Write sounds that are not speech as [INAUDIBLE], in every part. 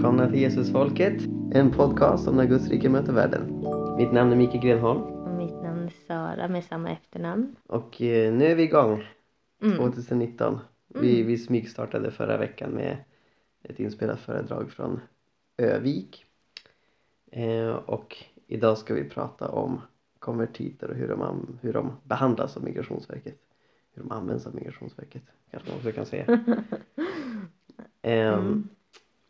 Välkomna till Jesusfolket, en podcast om när Guds rike möter världen. Mitt namn är Mikael Grenholm Och mitt namn är Sara med samma efternamn. och eh, nu är vi igång Mm. 2019. Vi, vi smygstartade förra veckan med ett inspelat föredrag från Övik. Eh, och idag ska vi prata om konvertiter och hur de, hur de behandlas av Migrationsverket. Hur de används av Migrationsverket, kanske man också kan säga. [LAUGHS] Ehm,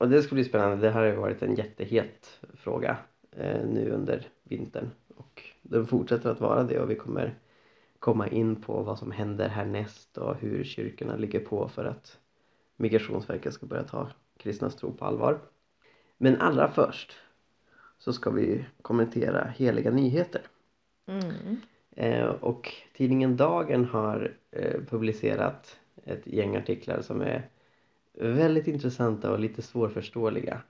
Och det ska bli spännande. Det här har ju varit en jättehet fråga eh, nu under vintern och den fortsätter att vara det och vi kommer komma in på vad som händer härnäst och hur kyrkorna ligger på för att Migrationsverket ska börja ta kristnas tro på allvar. Men allra först så ska vi kommentera heliga nyheter. Mm. Eh, och tidningen Dagen har eh, publicerat ett gäng artiklar som är väldigt intressanta och lite svårförståeliga.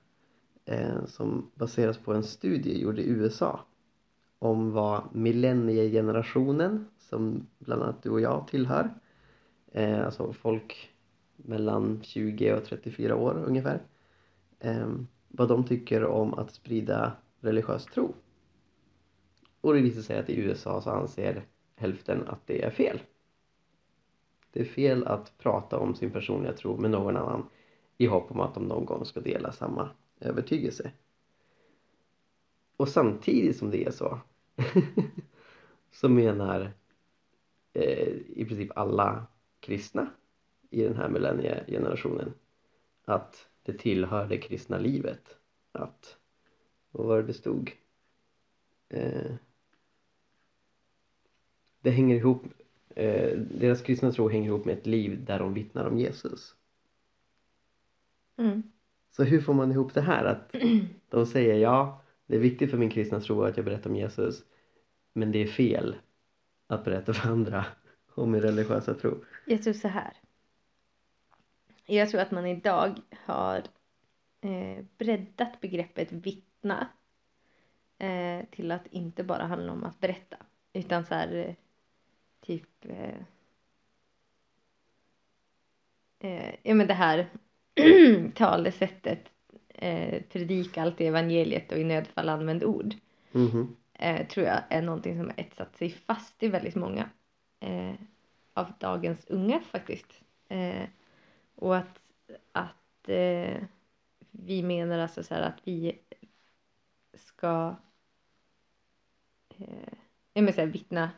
Eh, som baseras på en studie gjord i USA om vad millenniegenerationen, som bland annat du och jag tillhör, eh, alltså folk mellan 20 och 34 år ungefär, eh, vad de tycker om att sprida religiös tro. Och det visar sig att i USA så anser hälften att det är fel. Det är fel att prata om sin personliga tro med någon annan i hopp om att de någon gång ska dela samma övertygelse. Och samtidigt som det är så [LAUGHS] så menar eh, i princip alla kristna i den här millenniegenerationen att det tillhör det kristna livet att, vad var det det stod? Eh, det hänger ihop, eh, deras kristna tro hänger ihop med ett liv där de vittnar om Jesus. Mm. Så hur får man ihop det här? Att [CLEARS THROAT] de säger ja, det är viktigt för min kristna tro att jag berättar om Jesus men det är fel att berätta för andra om min religiösa tro. Jag tror så här. Jag tror att man idag har eh, breddat begreppet vittna eh, till att inte bara handla om att berätta utan så här eh, typ eh, eh, ja men det här [CLEARS THROAT] talesättet eh, predika alltid evangeliet och i nödfall använd ord Mhm. eh, tror jag är någonting som har etsat sig fast i väldigt många eh, av dagens unga faktiskt. Eh, och att, att eh, vi menar alltså så här att vi ska eh, jag menar så här, vittna,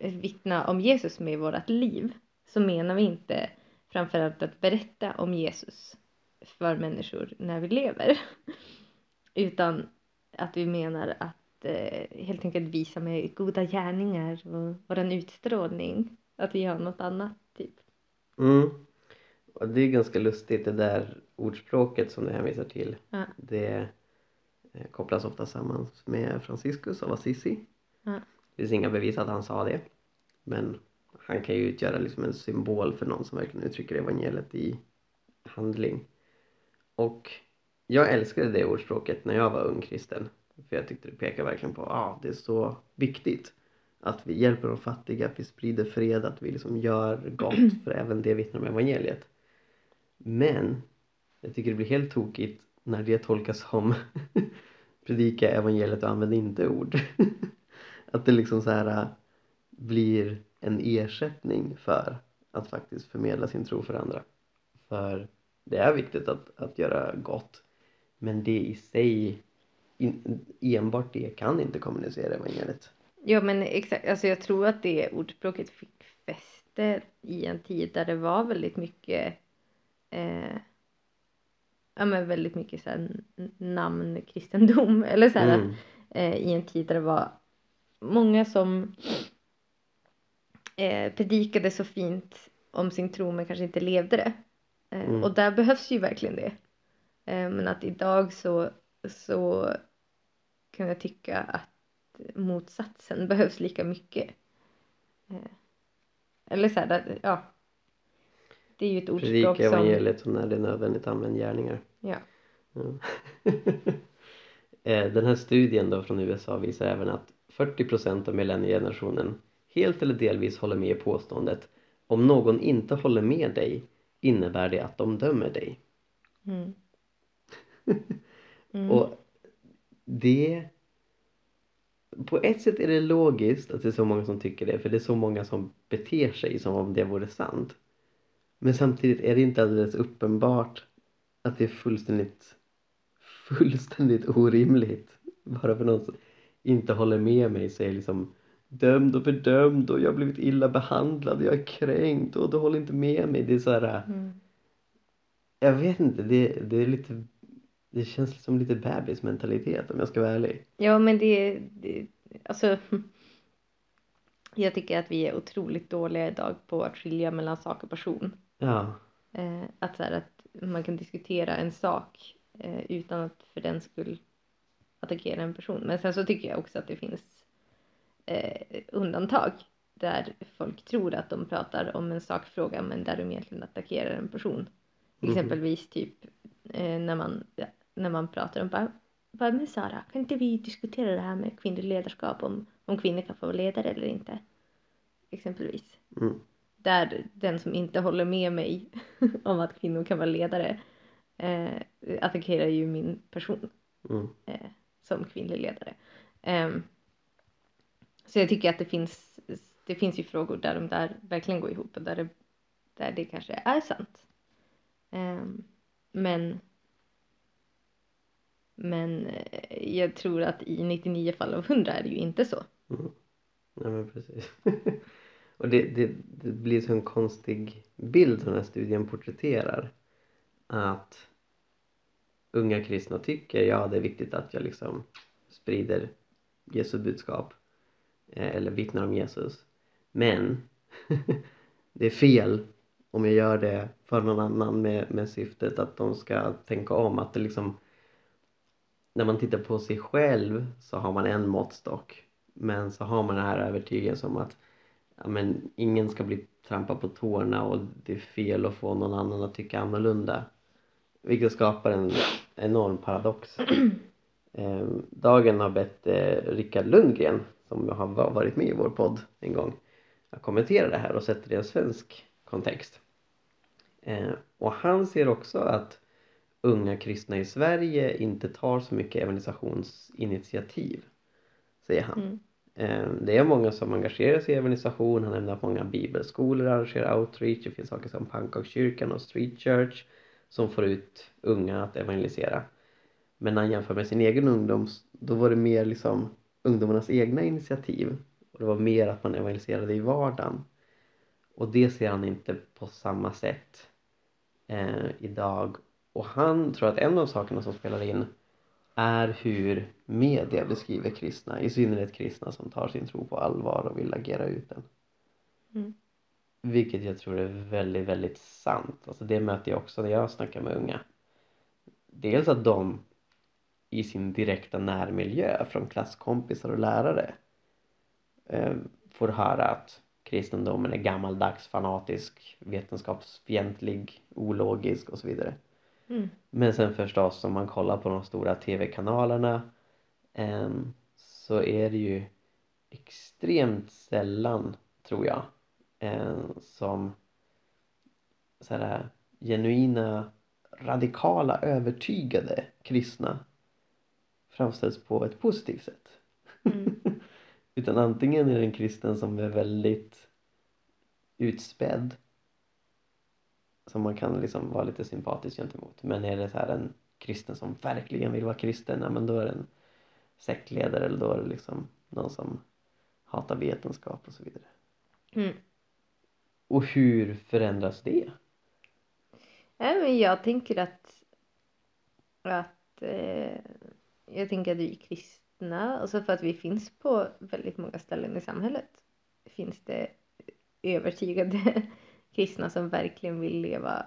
vittna om Jesus med vårt liv så menar vi inte framförallt att berätta om Jesus för människor när vi lever [LAUGHS] utan att vi menar att eh, helt enkelt visa med goda gärningar och vår utstrålning att vi gör något annat typ. Mm. Och det är ganska lustigt det där ordspråket som du hänvisar till. Ja. Det eh, kopplas ofta samman med Franciscus av Assisi. Ja. Det finns inga bevis att han sa det. Men han kan ju utgöra liksom en symbol för någon som verkligen uttrycker evangeliet i handling. Och jag älskade det ordspråket när jag var ung kristen. För jag tyckte det pekar verkligen på att ah, det är så viktigt att vi hjälper de fattiga, att vi sprider fred, att vi liksom gör gott [CLEARS THROAT] för även det vittnar om evangeliet. Men jag tycker det blir helt tokigt när det tolkas som [LAUGHS] predika evangeliet och använd inte ord. [LAUGHS] att det liksom så här äh, blir en ersättning för att faktiskt förmedla sin tro för andra. För det är viktigt att, att göra gott men det i sig in, enbart det kan inte kommunicera evangeliet. Ja men exakt, alltså jag tror att det ordspråket fick fäste i en tid där det var väldigt mycket eh, ja men väldigt mycket så här namnkristendom [LAUGHS] eller så här Mm. eh, i en tid där det var många som eh, predikade så fint om sin tro men kanske inte levde det. Eh, Mm. Och där behövs ju verkligen det. Eh, men att idag så, så kan jag tycka att motsatsen behövs lika mycket. Eh, eller så här, ja. Det är ju ett ordspråk Predika som... evangeliet och när det är nödvändigt använd gärningar. Ja. Ja. [LAUGHS] Eh, Den här studien då från USA visar även att 40% av millenniegenerationen helt eller delvis håller med i påståendet om någon inte håller med dig innebär det att de dömer dig. Mm. Mm. [LAUGHS] Och det... På ett sätt är det logiskt att det är så många som tycker det för det är så många som beter sig som om det vore sant. Men samtidigt är det inte alldeles uppenbart att det är fullständigt fullständigt orimligt. Bara för någon som inte håller med mig jag liksom dömd och fördömd och jag har blivit illa behandlad, jag är kränkt och du håller inte med mig. Det är så här, Mm. jag vet inte, det, det är lite det känns som lite bebismentalitet om jag ska vara ärlig. Ja, men det, det alltså. Jag tycker att vi är otroligt dåliga idag på att skilja mellan sak och person. Ja, Eh, att, så här, att man kan diskutera en sak eh, utan att för den skull attackera en person. Men sen så tycker jag också att det finns eh, undantag där folk tror att de pratar om en sakfråga men där de egentligen attackerar en person. Mhm. Exempelvis typ eh, när, man, när man pratar om bara, bara men Sara, kan inte vi diskutera det här med kvinnligt ledarskap om, om kvinnor kan få vara ledare eller inte? Exempelvis mm, där den som inte håller med mig [LAUGHS] om att kvinnor kan vara ledare eh, attackerar ju min person mm, eh, som kvinnlig ledare. Um, så jag tycker att det finns, det finns ju frågor där de där verkligen går ihop och där det, där det kanske är sant. Um, men men eh, jag tror att i 99 fall av 100 är det ju inte så. mm. Nej men precis. [LAUGHS] och det, det, det blir så en konstig bild som den här studien porträtterar. Att unga kristna tycker, ja det är viktigt att jag liksom sprider Jesu budskap eh, eller vittnar om Jesus. Men [LAUGHS] det är fel om jag gör det för någon annan med, med syftet att de ska tänka om. Att det liksom när man tittar på sig själv så har man en måttstock. Men så har man den här övertygelsen om att ja, men, ingen ska bli trampad på tårna och det är fel att få någon annan att tycka annorlunda. Vilket skapar en enorm paradox. [CLEARS THROAT] Eh, Dagen har bett eh, Rickard Lundgren, som har va- varit med i vår podd en gång, att kommentera det här och sätta det i en svensk kontext. Eh, och han ser också att unga kristna i Sverige inte tar så mycket evangelisationsinitiativ, säger han. Mm. Eh, Det är många som engagerar sig i evangelisation. Han nämner att många bibelskolor arrangerar outreach. Det finns saker som Pannkakskyrkan och Street Church som får ut unga att evangelisera. Men när han jämför med sin egen ungdom, då var det mer liksom ungdomarnas egna initiativ. Och det var mer att man evangeliserade i vardagen. Och det ser han inte på samma sätt eh, idag. Och han tror att en av sakerna som spelar in är hur media beskriver kristna, i synnerhet kristna som tar sin tro på allvar och vill agera ut den. Mm. Vilket jag tror är väldigt, väldigt sant. Alltså det möter jag också när jag snackar med unga. Dels att de i sin direkta närmiljö från klasskompisar och lärare eh, får höra att kristendomen är gammaldags, fanatisk, vetenskapsfientlig, ologisk och så vidare. Mm. Men sen förstås om man kollar på de stora tv-kanalerna ehm, så är det ju extremt sällan, tror jag, ehm, som så här, genuina, radikala, övertygade kristna framställs på ett positivt sätt. Mm. [LAUGHS] Utan antingen är det en kristen som är väldigt utspädd som man kan liksom vara lite sympatisk gentemot. Men är det så här en kristen som verkligen vill vara kristen, ja men då är det en sektledare eller då är det liksom någon som hatar vetenskap och så vidare. Mm. Och hur förändras det? Nej, men jag tänker att, att eh, jag tänker att vi kristna, alltså för att vi finns på väldigt många ställen i samhället, finns det övertygade [LAUGHS] kristna som verkligen vill leva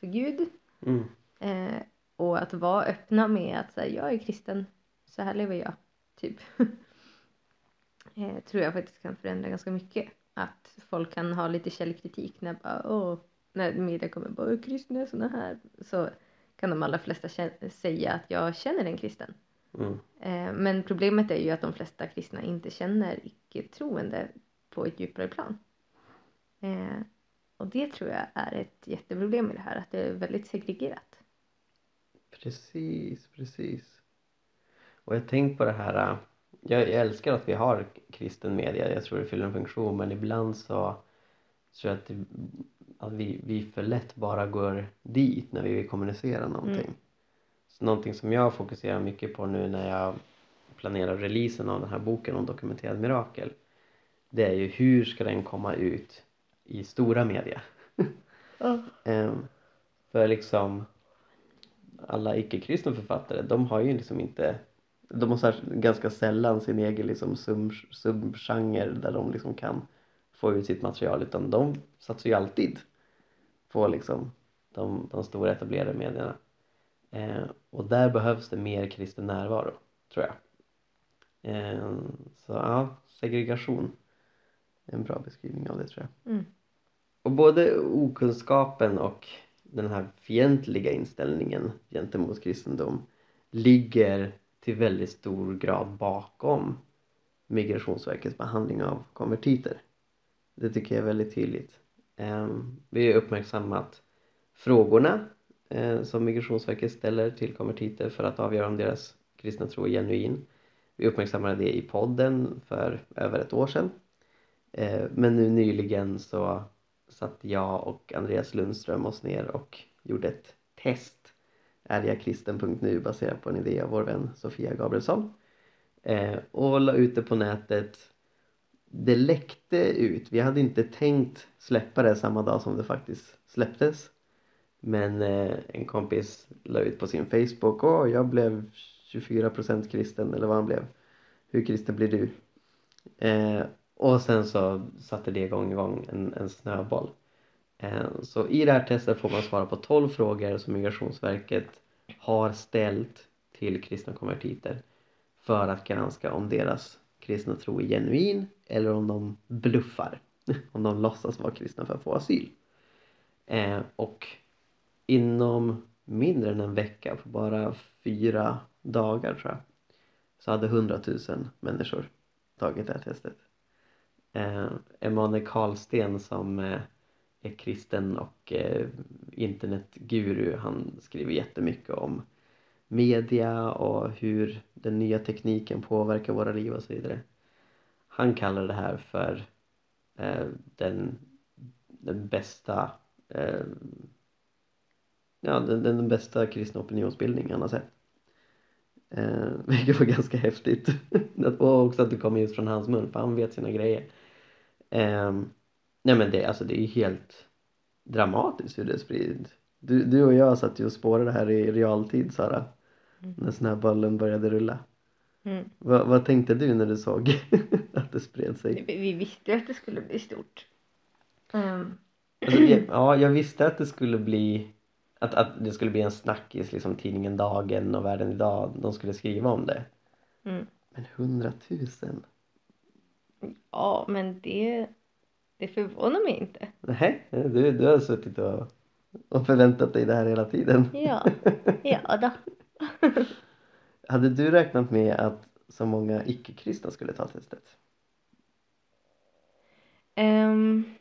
för Gud. Mm. Eh, och att vara öppna med att säga jag är kristen, så här lever jag, typ. [LAUGHS] eh, tror jag faktiskt kan förändra ganska mycket. Att folk kan ha lite källkritik när bara, åh, när media kommer bara, "Åh, kristna är såna här. Så kan de allra flesta säga att jag känner en kristen. Mm. Eh, men problemet är ju att de flesta kristna inte känner icke-troende på ett djupare plan. Eh, och det tror jag är ett jätteproblem i det här, att det är väldigt segregerat. Precis, precis. Och jag tänkt på det här, äh, jag, älskar att vi har kristen media, jag tror det fyller en funktion men ibland så tror jag att, det, att vi, vi för lätt bara går dit när vi vill kommunicera någonting. Mm. Så någonting som jag fokuserar mycket på nu när jag planerar releasen av den här boken om dokumenterad mirakel det är ju hur ska den komma ut i stora media? [LAUGHS] Ehm, för liksom alla icke-kristna författare de har ju liksom inte de har ganska sällan sin egen liksom sub, subgenre där de liksom kan få ut sitt material utan de satsar ju alltid på liksom de, de stora etablerade medierna. Eh, och där behövs det mer kristen närvaro tror jag. Eh, så ja, segregation. Är en bra beskrivning av det tror jag. Mm. och både okunskapen och den här fientliga inställningen gentemot kristendom ligger till väldigt stor grad bakom Migrationsverkets behandling av konvertiter. Det tycker jag är väldigt tydligt. Ehm, vi har uppmärksammat frågorna eh, som Migrationsverket ställer till konvertiter för att avgöra om deras kristna tro är genuin. Vi uppmärksammade det i podden för över ett år sedan. Ehm, men nu nyligen så satt jag och Andreas Lundström oss ner och gjorde ett test ärjakristen.nu baserat på en idé av vår vän Sofia Gabrielsson. Eh, och la ut det på nätet. Det läckte ut. Vi hade inte tänkt släppa det samma dag som det faktiskt släpptes. Men eh, en kompis la ut på sin Facebook. Åh, jag blev 24% kristen eller vad han blev. Hur kristen blir du? Eh, och sen så satte det igång, igång en, en snöboll. Eh, så i det här testet får man svara på 12 frågor som Migrationsverket har ställt till kristna konvertiter för att granska om deras kristna tro är genuin eller om de bluffar. [LAUGHS] Om de låtsas vara kristna för att få asyl. Eh, och inom mindre än en vecka, på bara fyra dagar tror jag, så hade 100 000 människor tagit det här testet. Eh, Emanuel Karlsten som kristen och eh, internetguru, han skriver jättemycket om media och hur den nya tekniken påverkar våra liv och så vidare. Han kallar det här för eh, den, den bästa eh, ja, den, den bästa kristna opinionsbildning han har sett. Eh, [LAUGHS] vilket var ganska häftigt. [LAUGHS] och också att det kommer just från hans mun, för han vet sina grejer. Eh, nej men det, alltså det är ju helt dramatiskt hur det sprids. Du, du och jag satt ju och spårade det här i realtid Sara. När snöbollen började rulla. Mm. Va, vad tänkte du när du såg [LAUGHS] att det spred sig? Vi vi visste ju att det skulle bli stort. Ehm, Alltså, jag, [CLEARS THROAT] ja, jag visste att det skulle bli att, att det skulle bli en snackis, liksom tidningen Dagen och Världen Idag, de skulle skriva om det. mm. Men hundratusen? Ja, men det, det förvånar mig inte. Nej, du, du har suttit och, och förväntat dig det här hela tiden. Ja, ja då. [LAUGHS] Hade du räknat med att så många icke-kristna skulle ta testet? Um,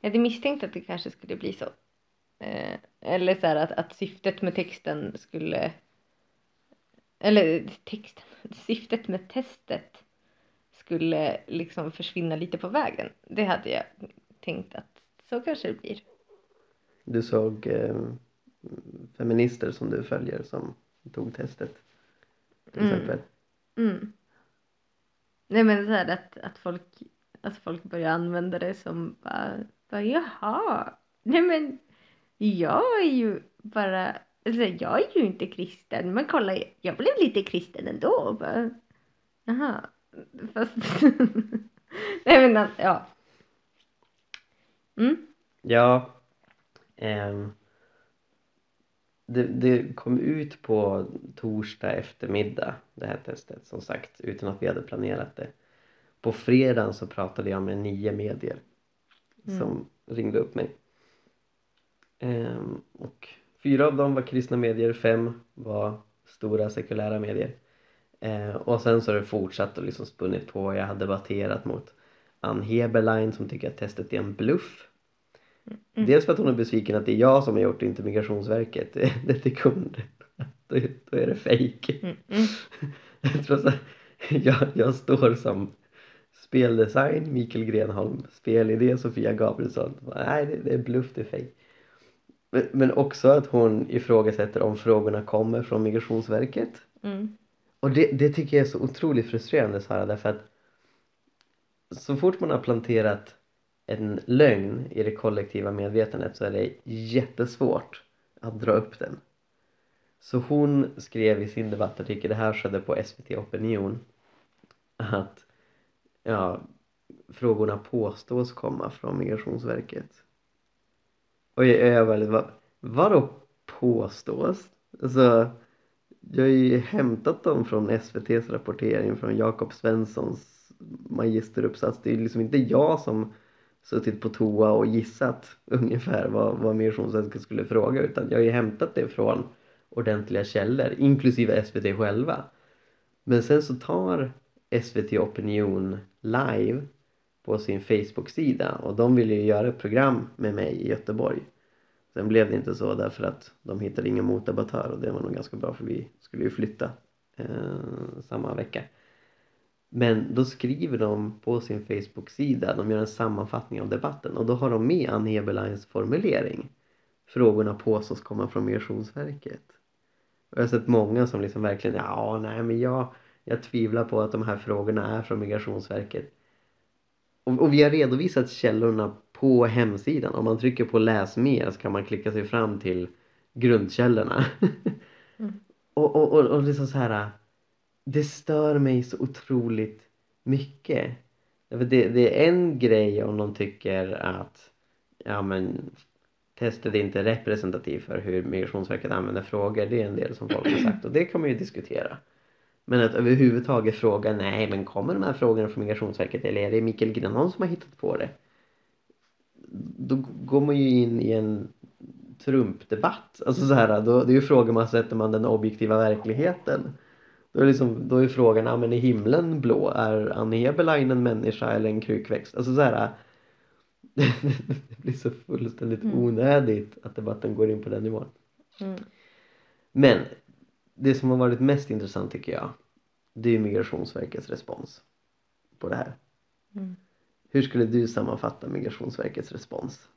jag hade misstänkt att det kanske skulle bli så. Eh, eller så här att, att syftet med texten skulle... Eller texten, [LAUGHS] syftet med testet skulle liksom försvinna lite på vägen. Det hade jag tänkt att så kanske det blir. Du såg eh, feminister som du följer som tog testet till Mm. exempel. Mm. Nej men så här att, att folk att folk börjar använda det som bara, bara jaha, nej men jag är ju bara, alltså jag är ju inte kristen men kolla jag blev lite kristen ändå. Bara, jaha, fast [LAUGHS] nej men ja. Mm. Ja. ehm, det, det kom ut på torsdag eftermiddag det här testet som sagt utan att vi hade planerat det. På fredagen så pratade jag med nio medier Mm. som ringde upp mig. Ehm, och fyra av dem var kristna medier, fem var stora sekulära medier. Ehm, och sen så har det fortsatt och liksom spunnit på. Jag har debatterat mot Ann Heberlein som tycker att testet är en bluff. Mm. Dels för att hon är besviken att det är jag som har gjort det, inte Migrationsverket. [LAUGHS] Det tycker hon, då, då är det fejk. Mm. Mm. [LAUGHS] Trots att jag, jag står som speldesign, Mikael Grenholm, spelidé, Sofia Gabrielsson. Nej, det, det är bluff, det är fejk. Men, men också att hon ifrågasätter om frågorna kommer från Migrationsverket. Mm. Och det, det tycker jag är så otroligt frustrerande Sara därför att så fort man har planterat en lögn i det kollektiva medvetandet så är det jättesvårt att dra upp den. Så hon skrev i sin debattartikel, det här skedde på SVT Opinion, att ja, frågorna påstås komma från Migrationsverket. Och jag är väldigt, vad, vadå påstås? Alltså, jag har ju hämtat dem från SVTs rapportering från Jakob Svenssons magisteruppsats. Det är liksom inte jag som suttit på toa och gissat ungefär vad, vad Migrationsverket skulle fråga utan jag har ju hämtat det från ordentliga källor, inklusive SVT själva. Men sen så tar SVT Opinion live på sin Facebook-sida och de ville ju göra ett program med mig i Göteborg. Sen blev det inte så därför att de hittade ingen motdebattör och det var nog ganska bra för vi skulle ju flytta eh, samma vecka. Men då skriver de på sin Facebook-sida, de gör en sammanfattning av debatten och då har de med Ann Heberleins formulering. Frågorna påstås komma från Migrationsverket. Och jag har sett många som liksom verkligen, ja nej men jag, jag tvivlar på att de här frågorna är från Migrationsverket. Och, och vi har redovisat källorna på hemsidan. Om man trycker på läs mer så kan man klicka sig fram till grundkällorna. Mm. [LAUGHS] och, och, och, och liksom så här det stör mig så otroligt mycket. Det, det är en grej om de tycker att ja men testet är inte representativt för hur Migrationsverket använder frågor. Det är en del som folk har sagt och det kan man ju diskutera. Men att överhuvudtaget fråga, nej men kommer de här frågorna från Migrationsverket eller är det Mikael Grenholm som har hittat på det? Då går man ju in i en Trump-debatt. Alltså så här, då, det är ju frågor man sätter man den objektiva verkligheten. Då är, liksom, då är frågan, ja men är himlen blå? Är Anne Eberlein en människa eller en krukväxt? Alltså så här, [LAUGHS] det blir så fullständigt Mm. onödigt att debatten går in på den nivån. Mm. Men det som har varit mest intressant tycker jag, det är Migrationsverkets respons på det här. Mm. Hur skulle du sammanfatta Migrationsverkets respons?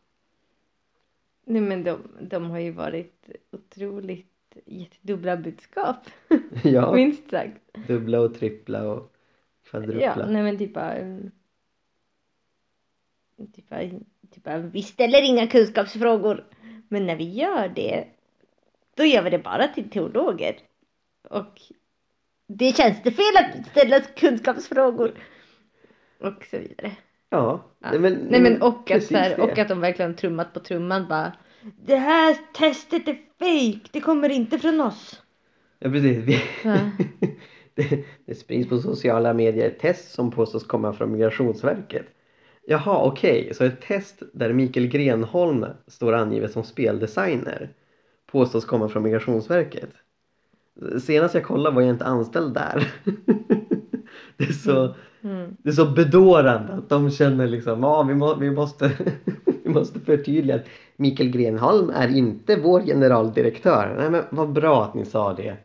Nej men de, de har ju varit otroligt gett dubbla budskap. [LAUGHS] [LAUGHS] Ja, Minst sagt. dubbla och trippla och kvadrupla. Ja, nej men typ bara... um, Typ bara, typ bara, vi ställer inga kunskapsfrågor. Men när vi gör det, då gör vi det bara till teologer. Och det är tjänstefel att ställa kunskapsfrågor. Och så vidare. Ja. Nej, men, Nej men och att, så här, och att de verkligen trummat på trumman bara. Det här testet är fake, det kommer inte från oss. Ja precis. Vi... Ja. [LAUGHS] det, det sprids på sociala medier ett test som påstås komma från Migrationsverket. Jaha okej, så ett test där Mikael Grenholm står angivet som speldesigner påstås komma från Migrationsverket. Senast jag kollade var jag inte anställd där. [LAUGHS] det, är så, Mm. det är så bedårande att de känner liksom, ja vi, må, vi, måste, [LAUGHS] vi måste förtydliga att Mikael Grenholm är inte vår generaldirektör. Nej men vad bra att ni sa det.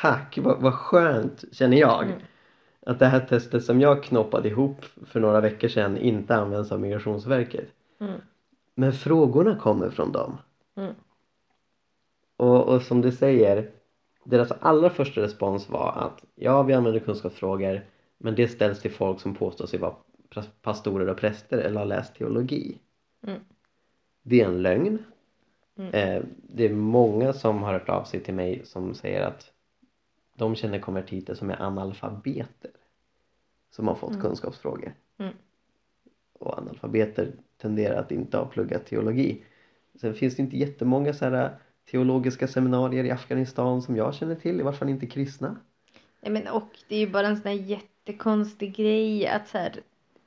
Tack, vad, vad skönt känner jag. Mm. Att det här testet som jag knoppade ihop för några veckor sedan inte används av Migrationsverket. Mm. Men frågorna kommer från dem. Mm. Och, och som du säger, deras allra första respons var att ja, vi använder kunskapsfrågor men det ställs till folk som påstår sig vara pastorer och präster eller har läst teologi. Mm. Det är en lögn. Mm. Eh, det är många som har hört av sig till mig som säger att de känner konvertiter som är analfabeter som har fått Mm. kunskapsfrågor. Mm. Och analfabeter tenderar att inte ha pluggat teologi. Sen finns det inte jättemånga så här teologiska seminarier i Afghanistan som jag känner till, i vart fall inte kristna. Nej men och det är ju bara en sån här jättekonstig grej att så här,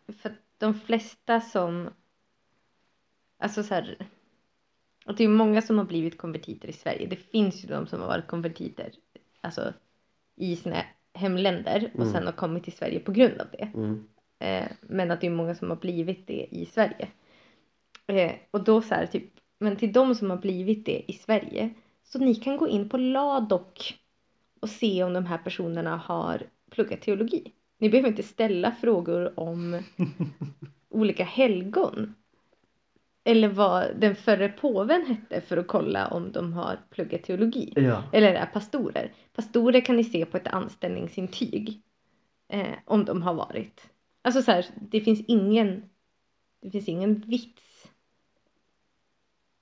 för att de flesta som, alltså så här, att det är många som har blivit konvertiter i Sverige. Det finns ju de som har varit konvertiter, alltså i sina hemländer och Mm. sen har kommit till Sverige på grund av det. Mm. Eh, men att det är många som har blivit det i Sverige. Eh, och då så här typ, men till de som har blivit det i Sverige. Så ni kan gå in på Ladok och se om de här personerna har pluggat teologi. Ni behöver inte ställa frågor om [LAUGHS] olika helgon. Eller vad den förre påven hette för att kolla om de har pluggat teologi. Ja. Eller är pastorer. Pastorer kan ni se på ett anställningsintyg. Eh, om de har varit. Alltså så här, det finns ingen. Det finns ingen vits.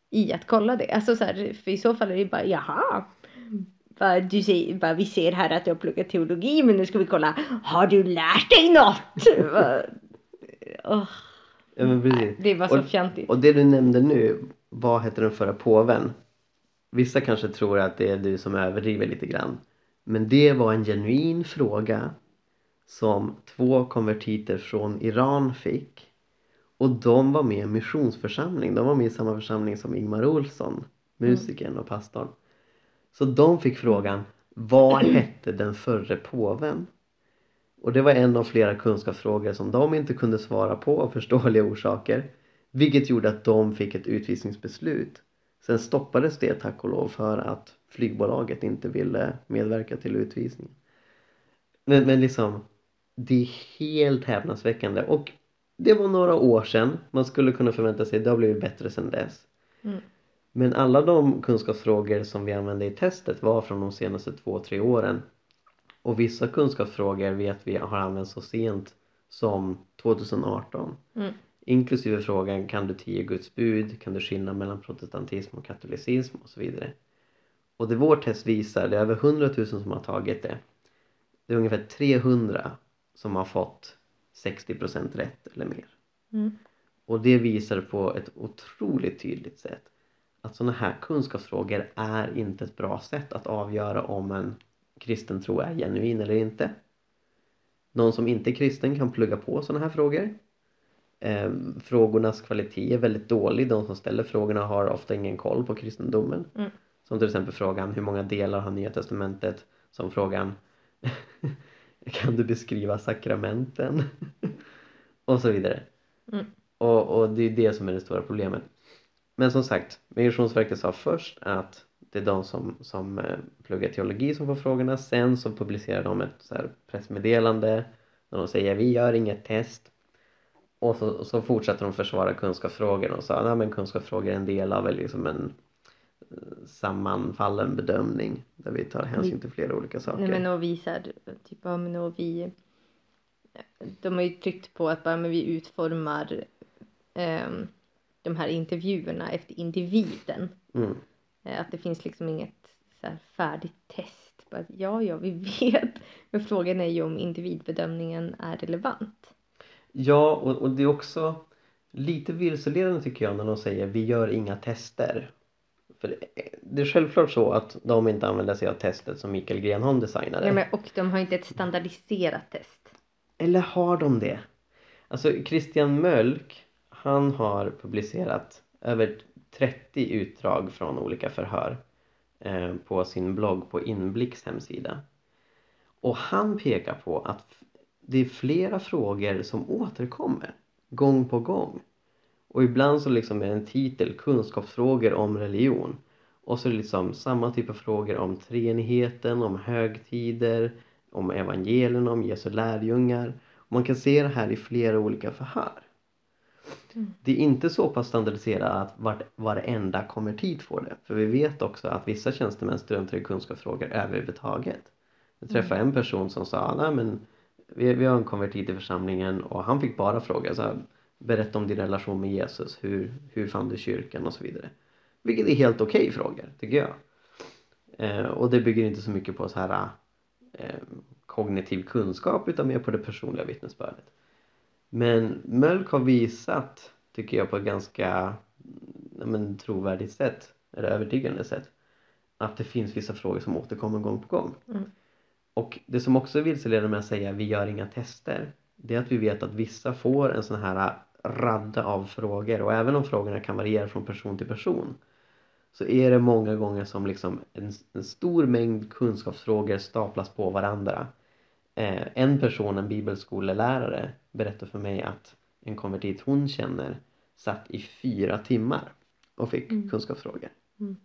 I att kolla det. Alltså så här, för i så fall är det bara jaha. Bara, du säger, bara, vi ser här att du har pluggat teologi men nu ska vi kolla. Har du lärt dig något? Åh, ja det var så Och- fjantigt. Och det du nämnde nu, vad hette den förra påven? Vissa kanske tror att det är du som överdriver lite grann. Men det var en genuin fråga som två konvertiter från Iran fick. Och de var med i en missionsförsamling. De var med i samma församling som Ingmar Olsson, musikern och pastorn. Så de fick frågan, vad [CLEARS THROAT] hette den förre påven? Och det var en av flera kunskapsfrågor som de inte kunde svara på av förståeliga orsaker. Vilket gjorde att de fick ett utvisningsbeslut. Sen stoppades det tack och lov för att flygbolaget inte ville medverka till utvisningen. Men, men liksom, det är helt häpnadsväckande. Och det var några år sedan. Man skulle kunna förvänta sig att det har blivit bättre sedan dess. Mm. Men alla de kunskapsfrågor som vi använde i testet var från de senaste två, tre åren. Och vissa kunskapsfrågor vet vi har använts så sent som 2018. Mm. Inklusive frågan kan du tio Guds bud? Kan du skilja mellan protestantism och katolicism? Och så vidare. Och det vårt test visar, det är över 100 000 som har tagit det. Det är ungefär 300 som har fått 60% rätt eller mer. Mm. Och det visar på ett otroligt tydligt sätt att sådana här kunskapsfrågor är inte ett bra sätt att avgöra om en kristen tro är genuin eller inte. Någon som inte är kristen kan plugga på sådana här frågor. Eh, frågornas kvalitet är väldigt dålig. De som ställer frågorna har ofta ingen koll på kristendomen. Mm. Som till exempel frågan hur många delar har Nya Testamentet? Som frågan [LAUGHS] kan du beskriva sakramenten? [LAUGHS] och så vidare. Mm. Och, och det är det som är det stora problemet. Men som sagt, Migrationsverket sa först att det är de som, som eh, pluggar teologi som får frågorna. Sen så publicerar de ett så här pressmeddelande där de säger vi gör inget test. Och så, så fortsätter de försvara kunskapsfrågorna och sa att kunskapsfrågor är en del av liksom en eh, sammanfallen bedömning där vi tar hänsyn till flera olika saker. Nej men och visar typ ja men och vi de har ju tryckt på att bara men vi utformar ehm, de här intervjuerna efter individen. Mm. Eh, Att det finns liksom inget så färdigt test. Bara, ja, ja, vi vet. [LAUGHS] Men frågan är ju om individbedömningen är relevant. Ja, och, och det är också lite vilseledande tycker jag när de säger vi gör inga tester. För det- det är självklart så att de inte använder sig av testet som Mikael Grenholm designade. Ja, men, och de har inte ett standardiserat test. Eller har de det? Alltså Christian Mölk, han har publicerat över 30 utdrag från olika förhör eh, på sin blogg på Inblicks hemsida. Och han pekar på att det är flera frågor som återkommer gång på gång. Och ibland så liksom är en titel kunskapsfrågor om religion. Och så är det liksom samma typ av frågor om treenigheten, om högtider, om evangelierna, om Jesu lärjungar. Och man kan se det här i flera olika förhör. Mm. Det är inte så pass standardiserat att vart, varenda konvertit får det. För vi vet också att vissa tjänstemän struntar i kunskapsfrågor överhuvudtaget. Jag träffade en person som sa, nej men vi, vi har en konvertit i församlingen och han fick bara fråga så här, berätta om din relation med Jesus, hur, hur fann du kyrkan och så vidare. Vilket är helt okej frågor, tycker jag. Eh, och det bygger inte så mycket på så här eh, kognitiv kunskap utan mer på det personliga vittnesbördet. Men Mölk har visat, tycker jag, på ett ganska men, trovärdigt sätt, eller övertygande sätt, att det finns vissa frågor som återkommer gång på gång. Mm. Och det som också är vilseledande med att säga vi gör inga tester, det är att vi vet att vissa får en sån här radda av frågor och även om frågorna kan variera från person till person så är det många gånger som liksom en, en stor mängd kunskapsfrågor staplas på varandra. Eh, en person, en bibelskolelärare, berättade för mig att en konvertit hon känner satt i fyra timmar och fick Mm. kunskapsfrågor. Mm.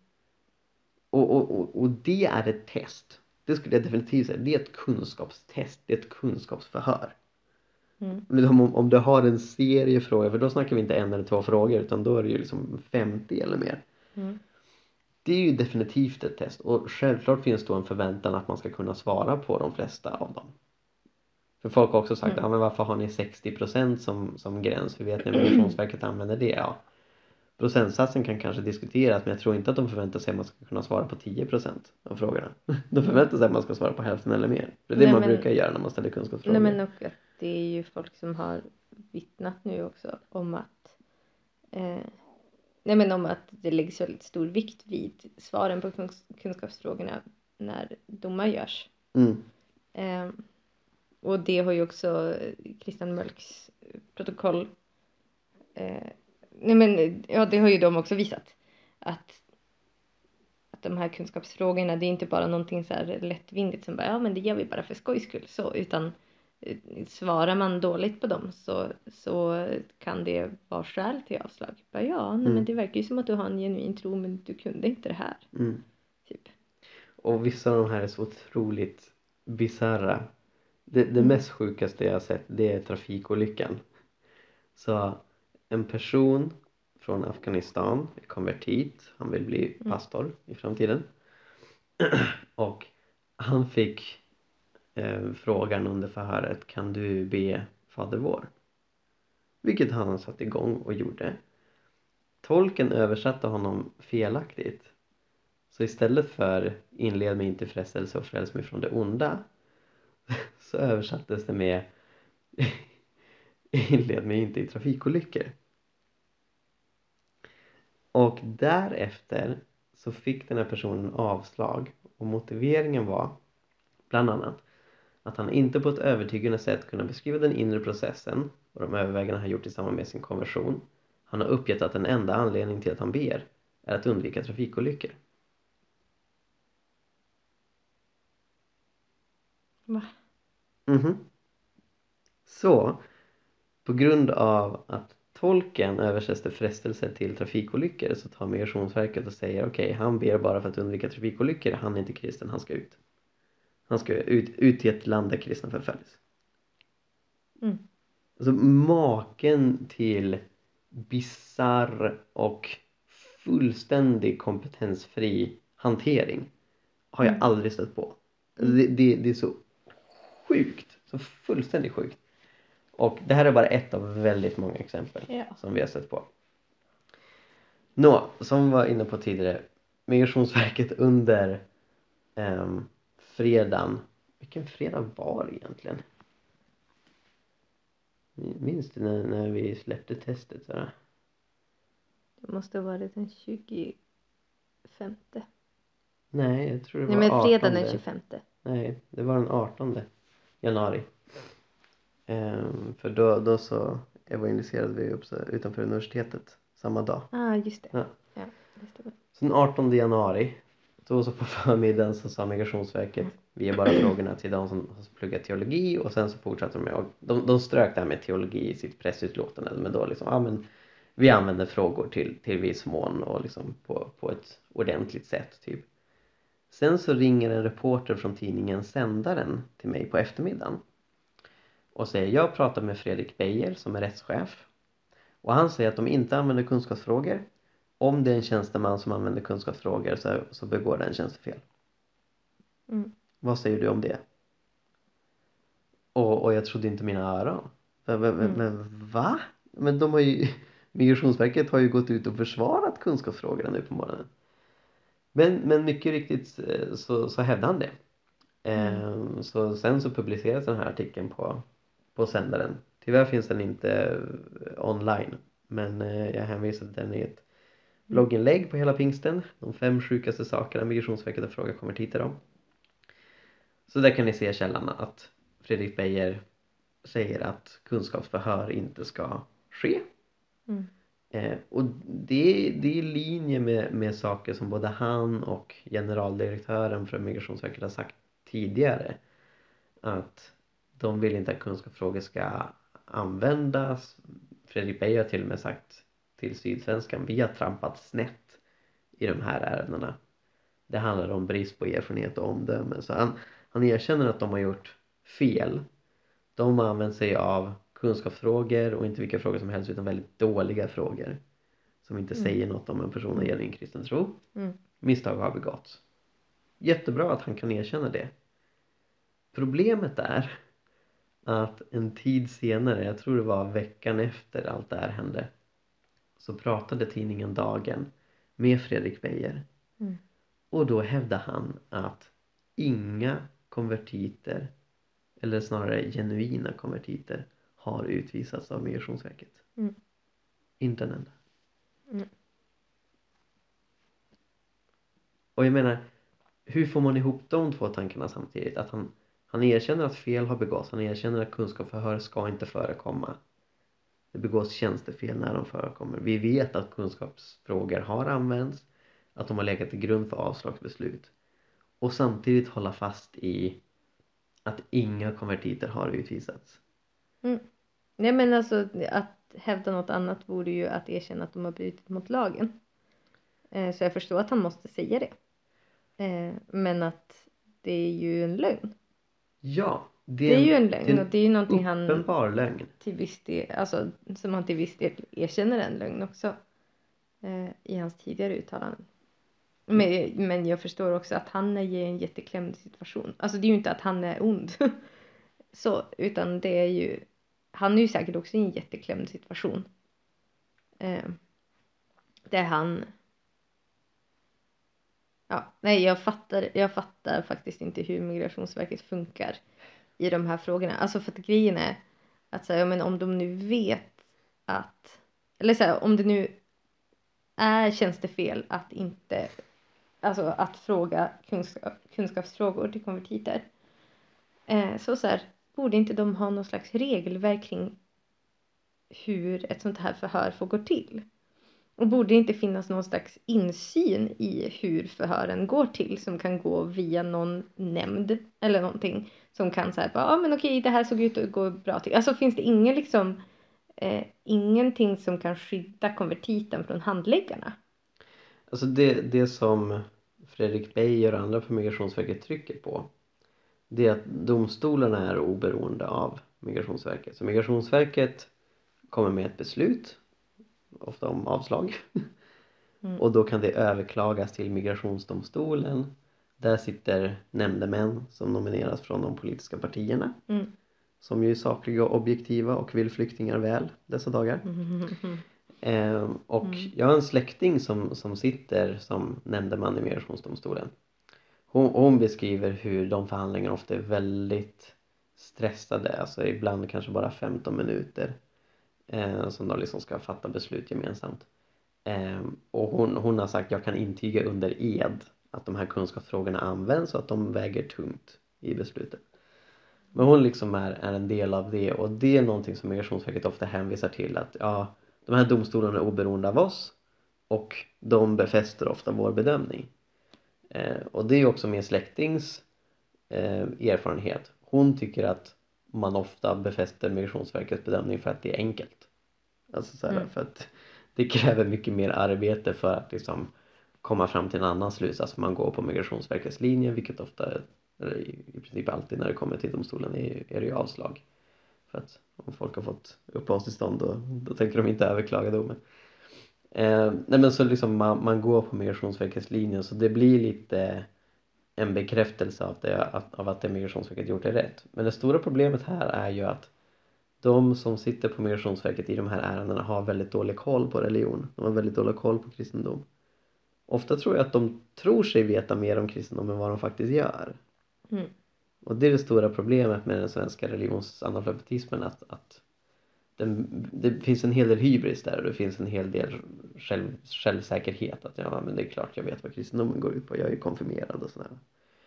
Och, och, och, och det är ett test. Det skulle jag definitivt säga. Det är ett kunskapstest. Det är ett kunskapsförhör. Mm. Men om, om du har en serie frågor, för då snackar vi inte en eller två frågor utan då är det ju liksom 50 eller mer. Mm. Det är ju definitivt ett test och självklart finns då en förväntan att man ska kunna svara på de flesta av dem. För folk har också sagt, Mm. ja men varför har ni 60% som, som gräns? För vet ni Migrationsverket använder det? Ja. Procentsatsen kan kanske diskuteras men jag tror inte att de förväntar sig att man ska kunna svara på 10% av frågorna. [LAUGHS] De förväntar sig att man ska svara på hälften eller mer. Det är det Nej, man men- brukar göra när man ställer kunskapsfrågor. Nej men och att det är ju folk som har vittnat nu också om att eh, Nej men om att det läggs väldigt stor vikt vid svaren på kunsk- kunskapsfrågorna när domar görs. Mm. Eh, och det har ju också eh, Christian Mölks protokoll eh, Nej men ja det har ju de också visat att att de här kunskapsfrågorna det är inte bara någonting så här lättvindigt som bara ja men det gör vi bara för skojs skull så utan eh, svarar man dåligt på dem så, så kan det vara skäl till avslag. Bara, ja, nej, Mm. men det verkar ju som att du har en genuin tro men du kunde inte det här. Mm. Typ. Och vissa av de här är så otroligt bisarra. Det, det Mm. mest sjukaste jag har sett det är trafikolyckan. Så en person från Afghanistan är konvertit, han vill bli Mm. pastor i framtiden. [CLEARS THROAT] Och han fick eh, frågan under förhöret, kan du be Fader vår? Vilket han satt igång och gjorde. Tolken översatte honom felaktigt. Så istället för inled mig inte frestelse och fräls mig från det onda [LAUGHS] så översattes det med [LAUGHS] inled mig inte i trafikolyckor. Och därefter så fick den här personen avslag och motiveringen var bland annat att han inte på ett övertygande sätt kunde beskriva den inre processen och de överväganden han gjort i samband med sin konversion. Han har uppgett att den enda anledningen till att han ber är att undvika trafikolyckor. Va? Mhm. Så, på grund av att tolken översätter frestelse till trafikolyckor så tar Migrationsverket och säger okej, han ber bara för att undvika trafikolyckor, han är inte kristen, han ska ut. Han ska ut, ut till ett land där kristna förföljs. Mm. Alltså maken till bizarr och fullständig kompetensfri hantering har jag Mm. aldrig stött på. Alltså det, det, det är så sjukt, så fullständigt sjukt. Och det här är bara ett av väldigt många exempel Ja. som vi har sett på. Nå, som vi var inne på tidigare, Migrationsverket under um, fredagen, vilken fredag var det egentligen? Minns du när, när vi släppte testet? Sådär? Det måste ha varit den 25. Nej, jag tror det var Nej men fredagen 18. den 25. Nej, det var den 18 januari. Ehm, för då, då så evangeliserade vi upp utanför universitetet samma dag. Ah just det. Ja. Ja, det stämmer. Så den 18 januari, då så på förmiddagen så sa Migrationsverket vi ger bara frågorna till de som har pluggat teologi och sen så fortsatte de med, och de, de strök det här med teologi i sitt pressutlåtande men då liksom, ja men vi använder frågor till, till viss mån och liksom på, på ett ordentligt sätt typ. Sen så ringer en reporter från tidningen Sändaren till mig på eftermiddagen och säger jag pratar med Fredrik Beijer som är rättschef och han säger att de inte använder kunskapsfrågor om det är en tjänsteman som använder kunskapsfrågor så, så begår den tjänstefel. Mm. Vad säger du om det? Och, och jag trodde inte mina öron. Men, men, Mm. men va? Men de har ju, [LAUGHS] Migrationsverket har ju gått ut och försvarat kunskapsfrågorna nu på morgonen. Men, men mycket riktigt eh, så, så hävdade han det. Ehm, Så sen så publicerades den här artikeln på, på sändaren. Tyvärr finns den inte eh, online. Men eh, jag hänvisar till den i ett blogginlägg på hela pingsten. De fem sjukaste sakerna Migrationsverket har frågat konvertiter om. Så där kan ni se källan att Fredrik Beijer säger att kunskapsförhör inte ska ske. Mm. Eh, och det, det är i linje med, med saker som både han och generaldirektören för Migrationsverket har sagt tidigare. Att de vill inte att kunskapsfrågor ska användas. Fredrik Beijer har till och med sagt till Sydsvenskan vi har trampat snett i de här ärendena det handlar om brist på erfarenhet och omdöme så han, han erkänner att de har gjort fel de har använt sig av kunskapsfrågor och inte vilka frågor som helst utan väldigt dåliga frågor som inte Mm. säger något om en person har genuin kristen tro Mm. misstag har begåtts jättebra att han kan erkänna det problemet är att en tid senare, jag tror det var veckan efter allt det här hände så pratade tidningen Dagen med Fredrik Beijer Mm. och då hävdade han att inga konvertiter eller snarare genuina konvertiter har utvisats av Migrationsverket. Mm. Inte en enda. Mm. Och jag menar, hur får man ihop de två tankarna samtidigt? Att han, han erkänner att fel har begåtts, han erkänner att kunskapsförhör ska inte förekomma. Det begås tjänstefel när de förekommer. Vi vet att kunskapsfrågor har använts, att de har legat till grund för avslagsbeslut. Och samtidigt hålla fast i att inga konvertiter har utvisats. Nej men alltså att hävda något annat vore ju att erkänna att de har brutit mot lagen. Eh, så jag förstår att han måste säga det. Eh, men att det är ju en lögn. Ja, det, Det är ju en det är lögn och det är ju någonting han uppenbar lögn. till viss del, alltså som han till viss del erkänner en lögn också. Eh, I hans tidigare uttalanden. Men, men jag förstår också att han är i en jätteklämd situation. Alltså det är ju inte att han är ond. [LAUGHS] Så, utan det är ju, han är ju säkert också i en jätteklämd situation. Eh, där han Ja, nej jag fattar, jag fattar faktiskt inte hur Migrationsverket funkar i de här frågorna. Alltså för att grejen är att säga, men om de nu vet att, eller så här, om det nu är tjänstefel att inte, alltså att fråga kunskap, kunskapsfrågor till konvertiter. Eh, så så här, borde inte de ha någon slags regelverk kring hur ett sånt här förhör får gå till? Och borde det inte finnas någon slags insyn i hur förhören går till som kan gå via någon nämnd eller någonting som kan säga ja ah, men okej det här såg ut att gå bra till. Alltså finns det ingen liksom eh, ingenting som kan skydda konvertiten från handläggarna? Alltså det, det som Fredrik Beijer och andra på Migrationsverket trycker på det är att domstolarna är oberoende av Migrationsverket. Så Migrationsverket kommer med ett beslut, ofta om avslag. Mm. Och då kan det överklagas till Migrationsdomstolen. Där sitter nämndemän som nomineras från de politiska partierna. Mm. Som ju är sakliga och objektiva och vill flyktingar väl dessa dagar. [LAUGHS] Ehm, och Mm. jag har en släkting som, som sitter som nämndeman i Migrationsdomstolen. Hon, hon beskriver hur de förhandlingarna ofta är väldigt stressade, alltså ibland kanske bara 15 minuter. Eh, som de liksom ska fatta beslut gemensamt. Eh, och hon, hon har sagt, jag kan intyga under ed att de här kunskapsfrågorna används och att de väger tungt i beslutet. Men hon liksom är, är en del av det och det är någonting som Migrationsverket ofta hänvisar till att ja, de här domstolarna är oberoende av oss och de befäster ofta vår bedömning. Eh, och det är också min släktings eh, erfarenhet. Hon tycker att man ofta befäster Migrationsverkets bedömning för att det är enkelt. Alltså så här, Mm. för att [LAUGHS] det kräver mycket mer arbete för att liksom komma fram till en annan slutsats. Man går på Migrationsverkets linje vilket ofta, eller i i princip alltid när det kommer till domstolen är, är det ju avslag. För att om folk har fått uppehållstillstånd då, då tänker de inte överklaga domen. Eh, nej men så liksom man, man går på Migrationsverkets linje så det blir lite en bekräftelse av, det, att, av att det Migrationsverket gjort är rätt. Men det stora problemet här är ju att de som sitter på Migrationsverket i de här ärendena har väldigt dålig koll på religion. De har väldigt dålig koll på kristendom. Ofta tror jag att de tror sig veta mer om kristendom än vad de faktiskt gör. Mm. Och det är det stora problemet med den svenska religionsanalfabetismen att, att den, det finns en hel del hybris där och det finns en hel del själv, självsäkerhet att ja men det är klart jag vet vad kristendomen går ut på, jag är ju konfirmerad och sådär.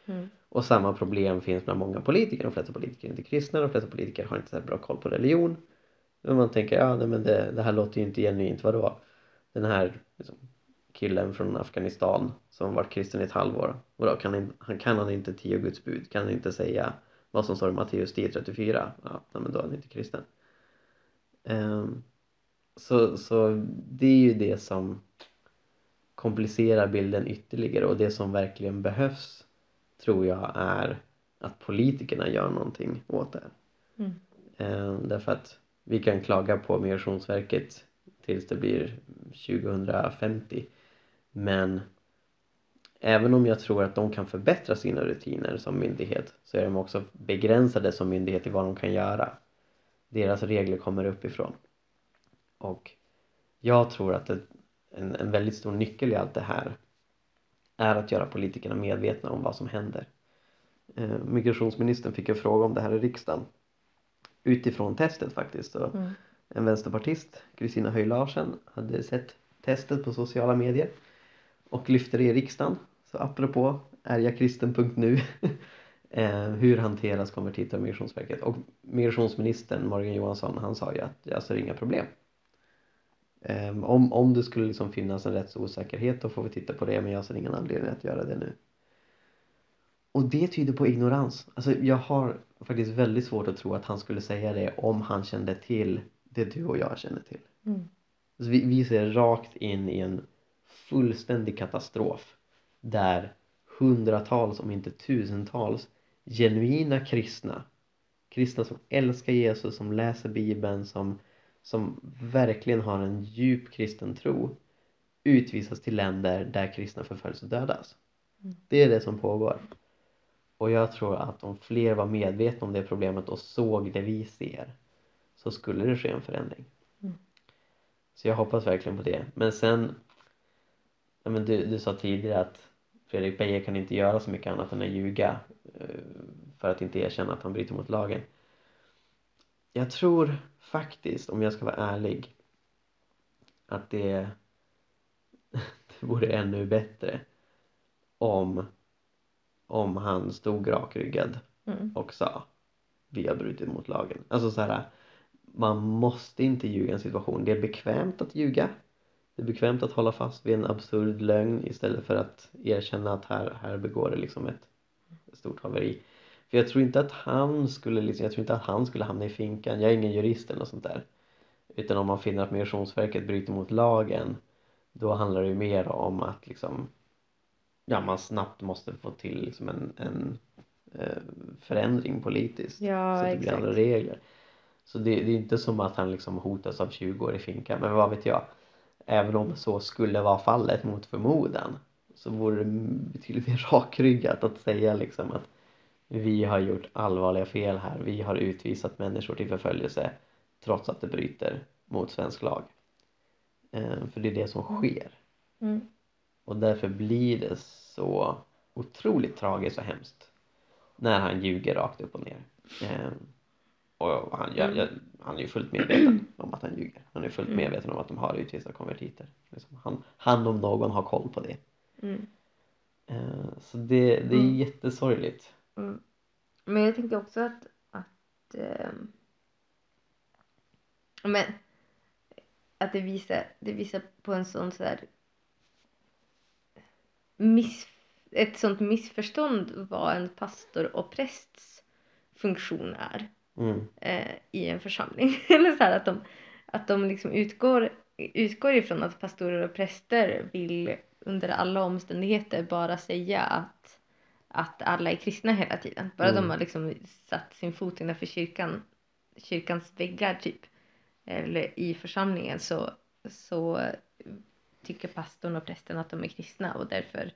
Mm. Och samma problem finns bland många politiker, de flesta politiker är inte kristna, de flesta politiker har inte så bra koll på religion. Men man tänker, ja nej, men det, det här låter ju inte genuint, vadå? Den här liksom, killen från Afghanistan som varit kristen i ett halvår, vadå, kan han, kan han inte tio Guds bud? Kan han inte säga vad som står i Matteus 10.34? Ja, nej, men då är han inte kristen. Ehm, Så, så det är ju det som komplicerar bilden ytterligare och det som verkligen behövs tror jag är att politikerna gör någonting åt det här. Mm. Eh, därför att vi kan klaga på Migrationsverket tills det blir 2050 men även om jag tror att de kan förbättra sina rutiner som myndighet så är de också begränsade som myndighet i vad de kan göra. Deras regler kommer uppifrån. Och jag tror att ett, en, en väldigt stor nyckel i allt det här är att göra politikerna medvetna om vad som händer. Eh, migrationsministern fick en fråga om det här i riksdagen utifrån testet faktiskt. Så Mm. En vänsterpartist, Kristina Höj Larsen, hade sett testet på sociala medier och lyfte det i riksdagen. Så apropå ärjakristen.nu [LAUGHS] eh, hur hanteras konvertiter av Migrationsverket? Och migrationsministern Morgan Johansson han sa ju att jag ser inga problem. Eh, om, om det skulle liksom finnas en rättsosäkerhet då får vi titta på det men jag ser ingen anledning att göra det nu. Och det tyder på ignorans. Alltså jag har faktiskt väldigt svårt att tro att han skulle säga det om han kände till det du och jag känner till. Mm. Alltså vi, vi ser rakt in i en fullständig katastrof där hundratals, om inte tusentals, genuina kristna kristna som älskar Jesus, som läser bibeln, som, som verkligen har en djup kristen tro utvisas till länder där kristna förföljs och dödas. Mm. Det är det som pågår. Och jag tror att om fler var medvetna om det problemet och såg det vi ser så skulle det ske en förändring. Mm. Så jag hoppas verkligen på det. Men sen, ja, men du, du sa tidigare att Fredrik Beijer kan inte göra så mycket annat än att ljuga eh, för att inte erkänna att han bryter mot lagen. Jag tror faktiskt, om jag ska vara ärlig, att det, [LAUGHS] det vore ännu bättre om, om han stod rakryggad Mm. och sa vi har brutit mot lagen. Alltså så här, man måste inte ljuga i en situation. Det är bekvämt att ljuga. Det är bekvämt att hålla fast vid en absurd lögn istället för att erkänna att här, här begår det liksom ett stort haveri. För jag tror inte att han skulle liksom, jag tror inte att han skulle hamna i finkan. Jag är ingen jurist eller något sånt där. Utan om man finner att Migrationsverket bryter mot lagen då handlar det ju mer om att liksom ja, man snabbt måste få till liksom en, en eh, förändring politiskt. Ja, så att det blir andra regler. Så det, det är inte som att han liksom hotas av 20 år i finkan. Men vad vet jag. Även om så skulle vara fallet mot förmodan så vore det betydligt mer [LAUGHS] rakryggat att säga liksom att vi har gjort allvarliga fel här. Vi har utvisat människor till förföljelse trots att det bryter mot svensk lag. Eh, för det är det som sker. Mm. Och därför blir det så otroligt tragiskt och hemskt när han ljuger rakt upp och ner. Eh, och han, jag, jag, han är ju fullt medveten [CLEARS THROAT] om att han ljuger. Han är fullt Mm. medveten om att de har utvisat konvertiter. Liksom han, han om någon har koll på det. Mm. Eh, så det, det är Mm. jättesorgligt. Mm. Men jag tänker också att, att ehm, men, att det visar, det visar på en sån så här miss, ett sånt missförstånd vad en pastor och prästs funktion är Mm, eh, i en församling. [LAUGHS] Eller så här att de, att de liksom utgår, utgår ifrån att pastorer och präster vill under alla omständigheter bara säga att, att alla är kristna hela tiden. Bara Mm. de har liksom satt sin fot innanför kyrkan, kyrkans väggar typ, eller i församlingen så, så tycker pastorn och prästen att de är kristna och därför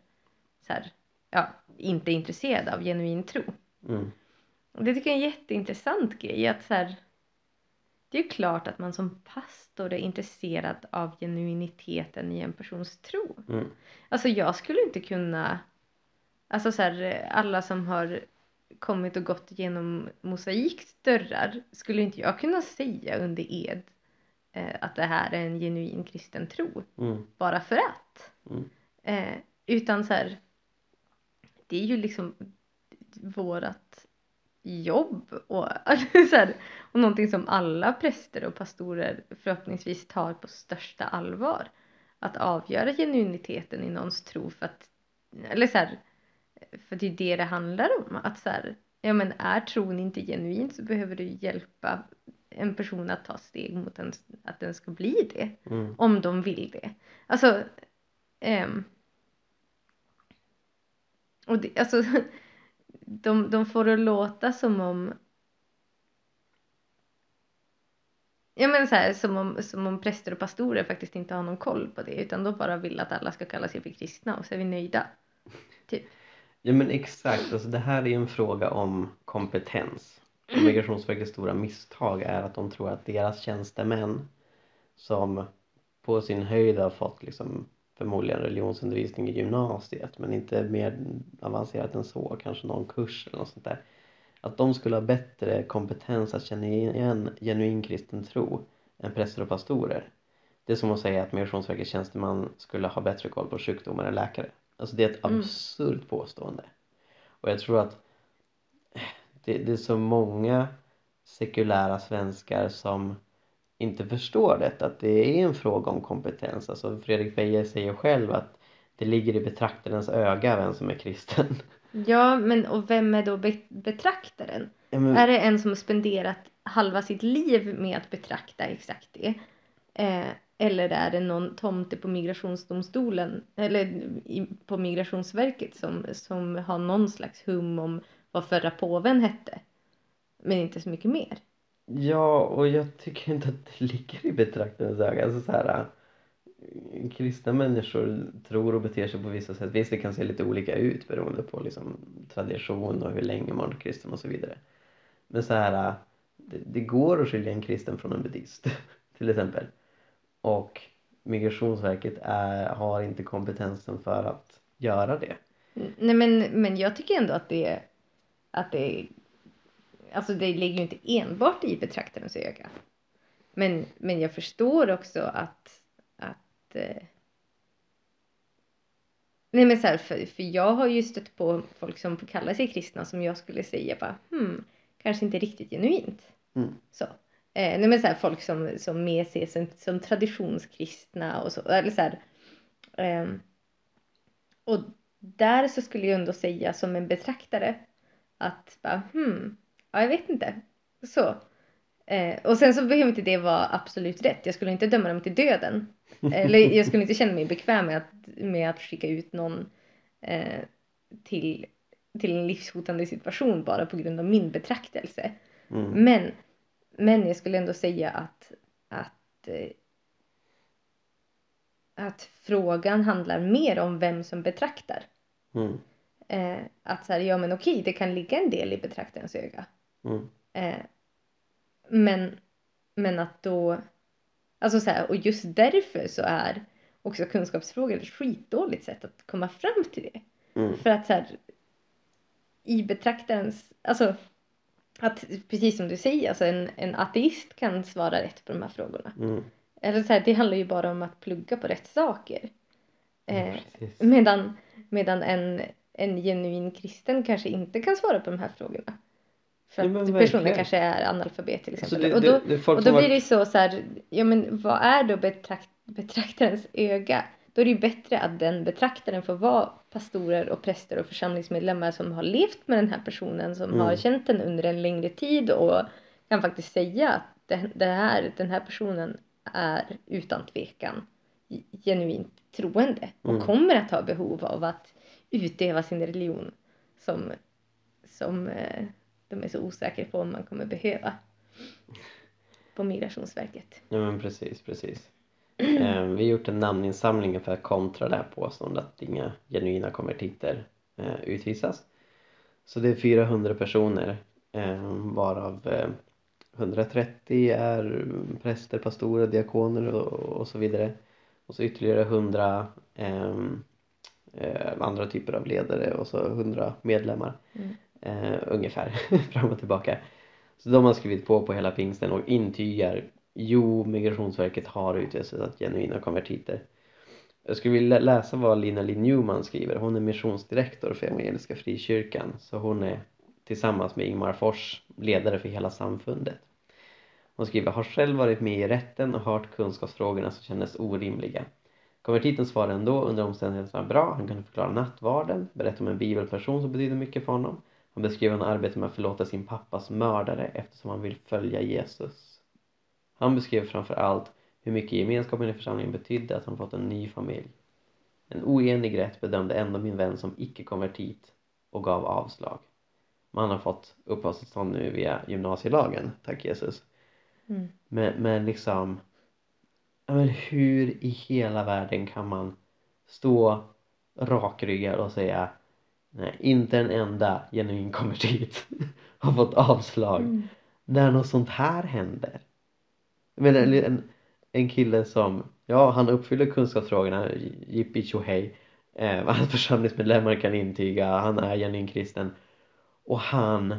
så här, ja, inte intresserade av genuin tro. mm, Och det tycker jag är en jätteintressant grej. Att så här, det är ju klart att man som pastor är intresserad av genuiniteten i en persons tro. mm, Alltså jag skulle inte kunna... Alltså så här, alla som har kommit och gått genom mosaiks dörrar skulle inte jag kunna säga under ed eh, att det här är en genuin kristen tro. mm, Bara för att. Mm. Eh, utan så här, det är ju liksom vårat jobb och, [LAUGHS] så här, och någonting som alla präster och pastorer förhoppningsvis tar på största allvar. Att avgöra genuiniteten i någons tro för att, eller så här, för det är det det handlar om. Att så här, ja men är tron inte genuin så behöver du hjälpa en person att ta steg mot en, att den ska bli det. Mm. Om de vill det. Alltså. ehm, och det, alltså. [LAUGHS] De, de får det låta som om. Ja men så här, som om, som om präster och pastorer faktiskt inte har någon koll på det utan de bara vill att alla ska kalla sig för kristna och så är vi nöjda. Typ. Ja men exakt, alltså det här är ju en fråga om kompetens. Och Migrationsverkets stora misstag är att de tror att deras tjänstemän som på sin höjd har fått liksom förmodligen religionsundervisning i gymnasiet men inte mer avancerat än så, kanske någon kurs eller något sånt där. Att de skulle ha bättre kompetens att känna igen genuin kristen tro än präster och pastorer. Det är som att säga att Migrationsverkets tjänsteman skulle ha bättre koll på sjukdomar än läkare. Alltså det är ett Mm. absurt påstående. Och jag tror att det, det är så många sekulära svenskar som inte förstår detta, att det är en fråga om kompetens. Alltså Fredrik Beijer säger själv att det ligger i betraktarens öga vem som är kristen. Ja men och vem är då be- betraktaren? Ja, men, Är det en som har spenderat halva sitt liv med att betrakta exakt det? Eh, eller är det någon tomte på migrationsdomstolen eller på migrationsverket som, som har någon slags hum om vad förra påven hette? Men inte så mycket mer ja, och jag tycker inte att det ligger i betraktarens öga. Alltså så här, äh, kristna människor tror och beter sig på vissa sätt. Visst, det kan se lite olika ut beroende på liksom, tradition och hur länge man är kristen och så vidare. Men så här, äh, det, det går att skilja en kristen från en buddhist [LAUGHS] till exempel. Och Migrationsverket är, har inte kompetensen för att göra det. Mm, nej men, men jag tycker ändå att det att det alltså det ligger ju inte enbart i betraktarens öga. Men, men jag förstår också att, att eh... Nej men så här, för, för jag har ju stött på folk som kallar sig kristna som jag skulle säga bara hmm, kanske inte riktigt genuint. Mm. Så. Eh, nej men så här, folk som, som mer ses som, som traditionskristna och så. Eller så här, ehm, och där så skulle jag ändå säga som en betraktare att bara hmm, ja jag vet inte. Så. Eh, och sen så behöver inte det vara absolut rätt. Jag skulle inte döma dem till döden. Eller jag skulle inte känna mig bekväm med att, med att skicka ut någon eh, till, till en livshotande situation bara på grund av min betraktelse. Mm. Men, men jag skulle ändå säga att, att, eh, att frågan handlar mer om vem som betraktar. Mm. Eh, att så här, ja men okej, det kan ligga en del i betraktarens öga. Mm. Eh, men, men att då, alltså så här, och just därför så är också kunskapsfrågor ett skitdåligt sätt att komma fram till det. Mm. För att så här, i betraktarens, alltså att precis som du säger, alltså en, en ateist kan svara rätt på de här frågorna. Mm. Eller så här, det handlar ju bara om att plugga på rätt saker. Eh, Ja, medan medan en, en genuin kristen kanske inte kan svara på de här frågorna. För Ja, att men personen kanske är analfabet till Alltså exempel. det, och då, det, det och då blir det så, så här, ja men vad är då betrakt, betraktarens öga? Då är det ju bättre att den betraktaren får vara pastorer och präster och församlingsmedlemmar som har levt med den här personen, som Mm. har känt den under en längre tid och kan faktiskt säga att det, det här, den här personen är utan tvekan genuint troende och Mm. kommer att ha behov av att utöva sin religion som, som eh, de är så osäkra på om man kommer behöva på Migrationsverket. Ja men precis, precis. Eh, vi har gjort en namninsamling för att kontra det här påståendet att inga genuina konvertiter eh, utvisas. Så det är 400 personer eh, varav eh, 130 är präster, pastorer, diakoner och, och så vidare. Och så ytterligare 100 ehm, eh, andra typer av ledare och så 100 medlemmar. Mm. Eh, ungefär [LAUGHS] fram och tillbaka. Så de har skrivit på på hela pingsten och intygar Jo, Migrationsverket har utvisat genuina konvertiter. Jag skulle vilja läsa vad Lina Lee Newman skriver. Hon är missionsdirektor för Evangeliska Frikyrkan. Så hon är tillsammans med Ingmar Fors ledare för hela samfundet. Hon skriver, har själv varit med i rätten och hört kunskapsfrågorna som kändes orimliga. Konvertiten svarade ändå under omständigheterna bra. Han kunde förklara nattvarden, berätta om en bibelperson som betyder mycket för honom. Han beskrev hur han arbetar med att förlåta sin pappas mördare eftersom han vill följa Jesus. Han beskrev framför allt hur mycket gemenskapen i församlingen betydde att han fått en ny familj. En oenig rätt bedömde ändå min vän som icke-konvertit och gav avslag. Man har fått uppehållstillstånd nu via gymnasielagen, tack Jesus. Mm. Men, men liksom, ja, men hur i hela världen kan man stå rakryggad och säga nej, inte en enda genuin konvertit [LAUGHS] har fått avslag Mm. när något sånt här händer. Men en, en, kille som, ja han uppfyller kunskapsfrågorna, jippi tjohej, eh, [LAUGHS] hans församlingsmedlemmar kan intyga, han är genuin kristen och han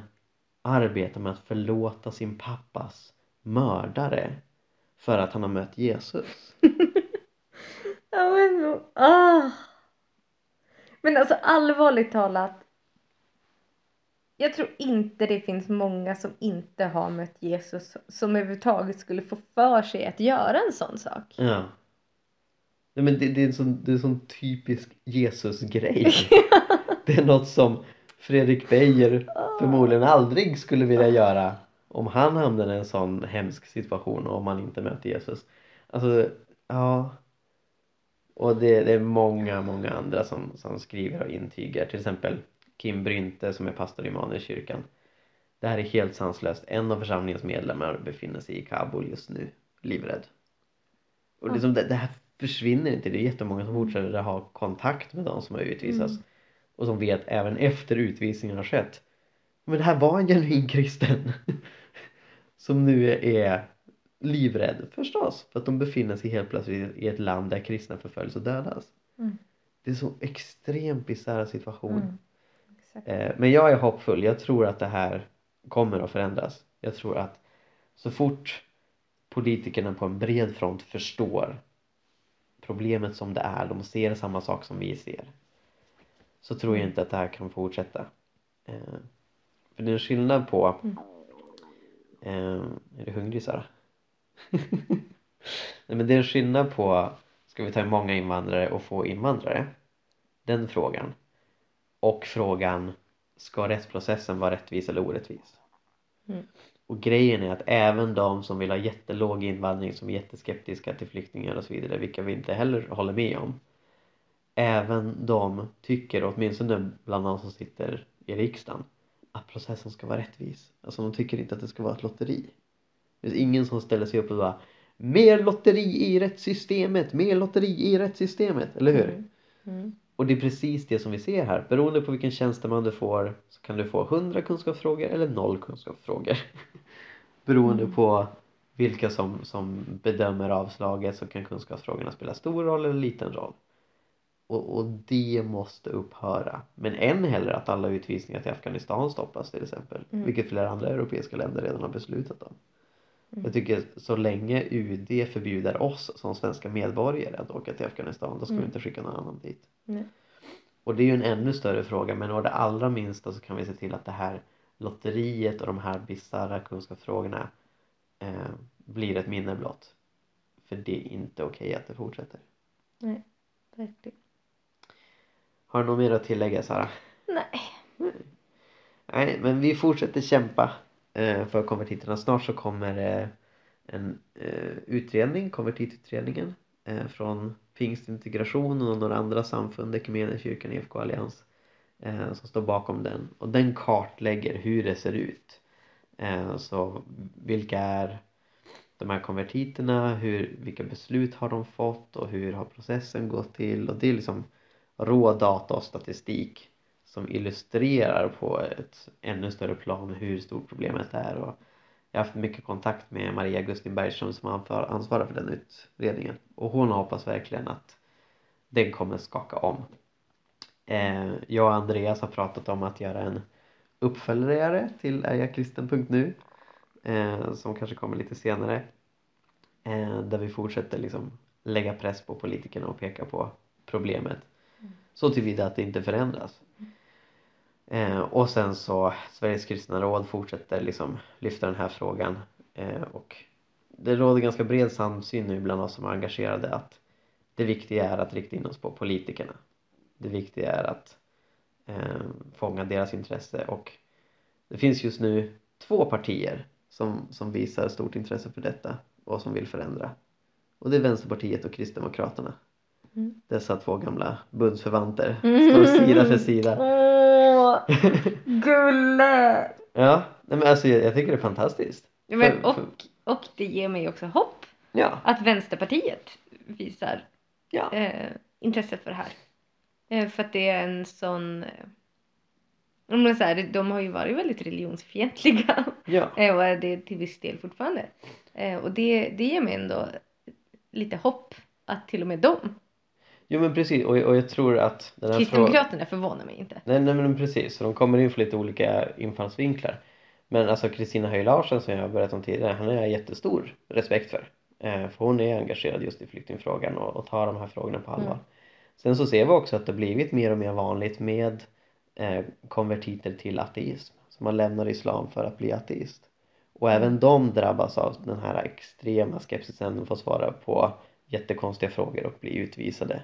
arbetar med att förlåta sin pappas mördare för att han har mött Jesus. [LAUGHS] Ja men ah. Men alltså allvarligt talat. Jag tror inte det finns många som inte har mött Jesus som överhuvudtaget skulle få för sig att göra en sån sak. Ja. Nej, men det, det är en sån, det är en sån typisk Jesus-grej. [LAUGHS] Det är något som Fredrik Beijer förmodligen aldrig skulle vilja göra om han hamnade i en sån hemsk situation och om han inte mötte Jesus. Alltså, ja. Och det, det är många, många andra som, som skriver och intygar. Till exempel Kim Brynte som är pastor i Immanuelskyrkan. Det här är helt sanslöst. En av församlingens medlemmar befinner sig i Kabul just nu, livrädd. Och liksom det, det här försvinner inte. Det är jättemånga som fortsätter att ha kontakt med de som har utvisats. Mm. Och som vet även efter utvisningen har skett. Men det här var en genuin kristen. [LAUGHS] som nu är livrädd förstås. För att de befinner sig helt plötsligt i ett land där kristna förföljs och dödas. Mm. Det är så extremt bisarr situation. Mm. Eh, Men jag är hoppfull. Jag tror att det här kommer att förändras. Jag tror att så fort politikerna på en bred front förstår problemet som det är, de ser samma sak som vi ser. Så tror jag inte att det här kan fortsätta. Eh, För det är en skillnad på... Mm. Eh, Är du hungrig Sara? [LAUGHS] Nej men det är en skillnad på Ska vi ta in många invandrare och få invandrare? Den frågan. Och frågan Ska rättsprocessen vara rättvis eller orättvis? Mm. Och grejen är att även de som vill ha jättelåg invandring som är jätteskeptiska till flyktingar och så vidare, vilka vi inte heller håller med om. Även de tycker, åtminstone bland de som sitter i riksdagen, att processen ska vara rättvis. Alltså de tycker inte att det ska vara ett lotteri. Det finns ingen som ställer sig upp och bara Mer lotteri i rättssystemet, mer lotteri i rättssystemet, eller hur? Mm. Mm. Och det är precis det som vi ser här. Beroende på vilken tjänsteman du får så kan du få 100 kunskapsfrågor eller 0 kunskapsfrågor. [LAUGHS] Beroende Mm. på vilka som, som bedömer avslaget så kan kunskapsfrågorna spela stor roll eller liten roll. Och, och det måste upphöra. Men än hellre att alla utvisningar till Afghanistan stoppas till exempel. Mm. Vilket flera andra europeiska länder redan har beslutat om. Mm. Jag tycker så länge UD förbjuder oss som svenska medborgare att åka till Afghanistan då ska Mm. vi inte skicka någon annan dit. Nej. Och det är ju en ännu större fråga men av det allra minsta så kan vi se till att det här lotteriet och de här bisarra kunskapsfrågorna eh, blir ett minne blott. För det är inte okej att det fortsätter. Nej, verkligen. Har du något mer att tillägga Sara? Nej. Nej, men vi fortsätter kämpa Eh, för konvertiterna. Snart så kommer eh, en eh, utredning, konvertitutredningen från Pingstintegration och några andra samfund, Equmeniakyrkan, EFK Allians som står bakom den. Och den kartlägger hur det ser ut. Så vilka är de här konvertiterna, hur, vilka beslut har de fått? Och hur har processen gått till? Och det är liksom rå data och statistik som illustrerar på ett ännu större plan hur stort problemet är. Och jag har haft mycket kontakt med Maria Gustin Bergström som ansvarar för den utredningen. Och hon hoppas verkligen att den kommer skaka om. Eh, jag och Andreas har pratat om att göra en uppföljare till äjakristen.nu eh, som kanske kommer lite senare. Eh, där vi fortsätter liksom lägga press på politikerna och peka på problemet. Så tillvida att det inte förändras. Eh, och sen så Sveriges kristna råd fortsätter liksom lyfta den här frågan eh, och det råder ganska bred samsyn nu bland oss som är engagerade att det viktiga är att rikta in oss på politikerna. Det viktiga är att eh, fånga deras intresse och det finns just nu två partier som, som visar stort intresse för detta. och som vill förändra. Och det är Vänsterpartiet och Kristdemokraterna. Mm. Dessa två gamla bundsförvanter Mm. [LAUGHS] står sida för sida. Åh, gulle! [LAUGHS] Ja, nej men alltså jag, jag tycker det är fantastiskt. Ja, men, och, och det ger mig också hopp Ja, att Vänsterpartiet visar ja, eh, intresse för det här. Eh, för att det är en sån... Eh, man säger, de har ju varit väldigt religionsfientliga ja. [LAUGHS] eh, och är det till viss del fortfarande. Eh, och det, det ger mig ändå lite hopp att till och med de, Jo men precis och, och jag tror att den här frågan Kristdemokraterna förvånar mig inte. Nej, nej men precis, så de kommer in från lite olika infallsvinklar. Men alltså Kristina Höj Larsen som jag har berättat om tidigare, han har jag jättestor respekt för. Eh, för hon är engagerad just i flyktingfrågan och, och tar de här frågorna på allvar. Mm. Sen så ser vi också att det har blivit mer och mer vanligt med eh, konvertiter till ateism. Så man lämnar islam för att bli ateist. Och även de drabbas av den här extrema skepsisen. De får svara på jättekonstiga frågor och bli utvisade.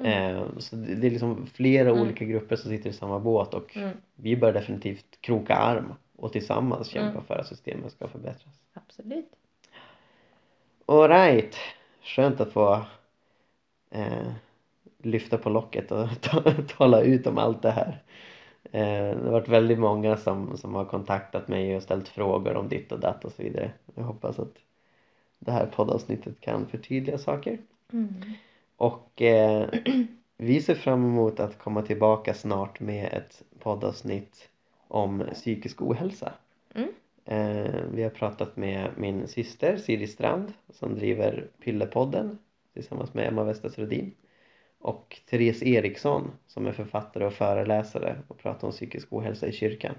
Mm. Eh, så det, är liksom flera Mm. olika grupper som sitter i samma båt och Mm, vi bör definitivt kroka arm och tillsammans kämpa Mm. för att systemet ska förbättras. absolut. Alright, skönt att få eh, lyfta på locket och [LAUGHS] ta, tala ut om allt det här. Eh, det har varit väldigt många som, som har kontaktat mig och ställt frågor om ditt och datt och så vidare. Jag hoppas att det här poddavsnittet kan förtydliga saker. Mm. Och eh, vi ser fram emot att komma tillbaka snart med ett poddavsnitt om psykisk ohälsa. Mm. Eh, vi har pratat med min syster Siri Strand som driver Pillepodden tillsammans med Emma Westers Rudin och Therese Eriksson som är författare och föreläsare och pratar om psykisk ohälsa i kyrkan.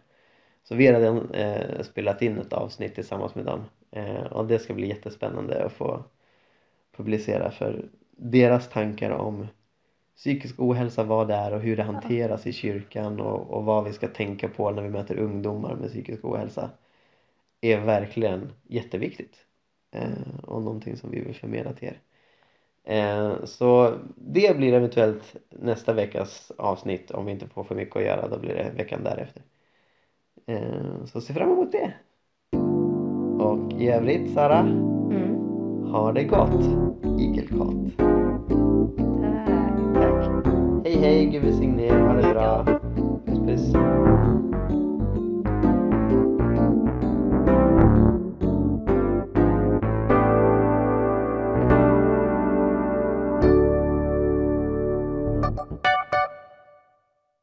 Så vi har redan eh, spelat in ett avsnitt tillsammans med dem eh, och det ska bli jättespännande att få publicera för deras tankar om psykisk ohälsa, vad det är och hur det hanteras i kyrkan och, och vad vi ska tänka på när vi möter ungdomar med psykisk ohälsa är verkligen jätteviktigt eh, och någonting som vi vill förmedla till er. Eh, så det blir eventuellt nästa veckas avsnitt om vi inte får för mycket att göra, då blir det veckan därefter. Eh, så se fram emot det! Och i övrigt Sara. Ha det gott, igelkott. Tack. Tack. Hej, hej. Gud välsigne er. Ha det bra. Puss, puss.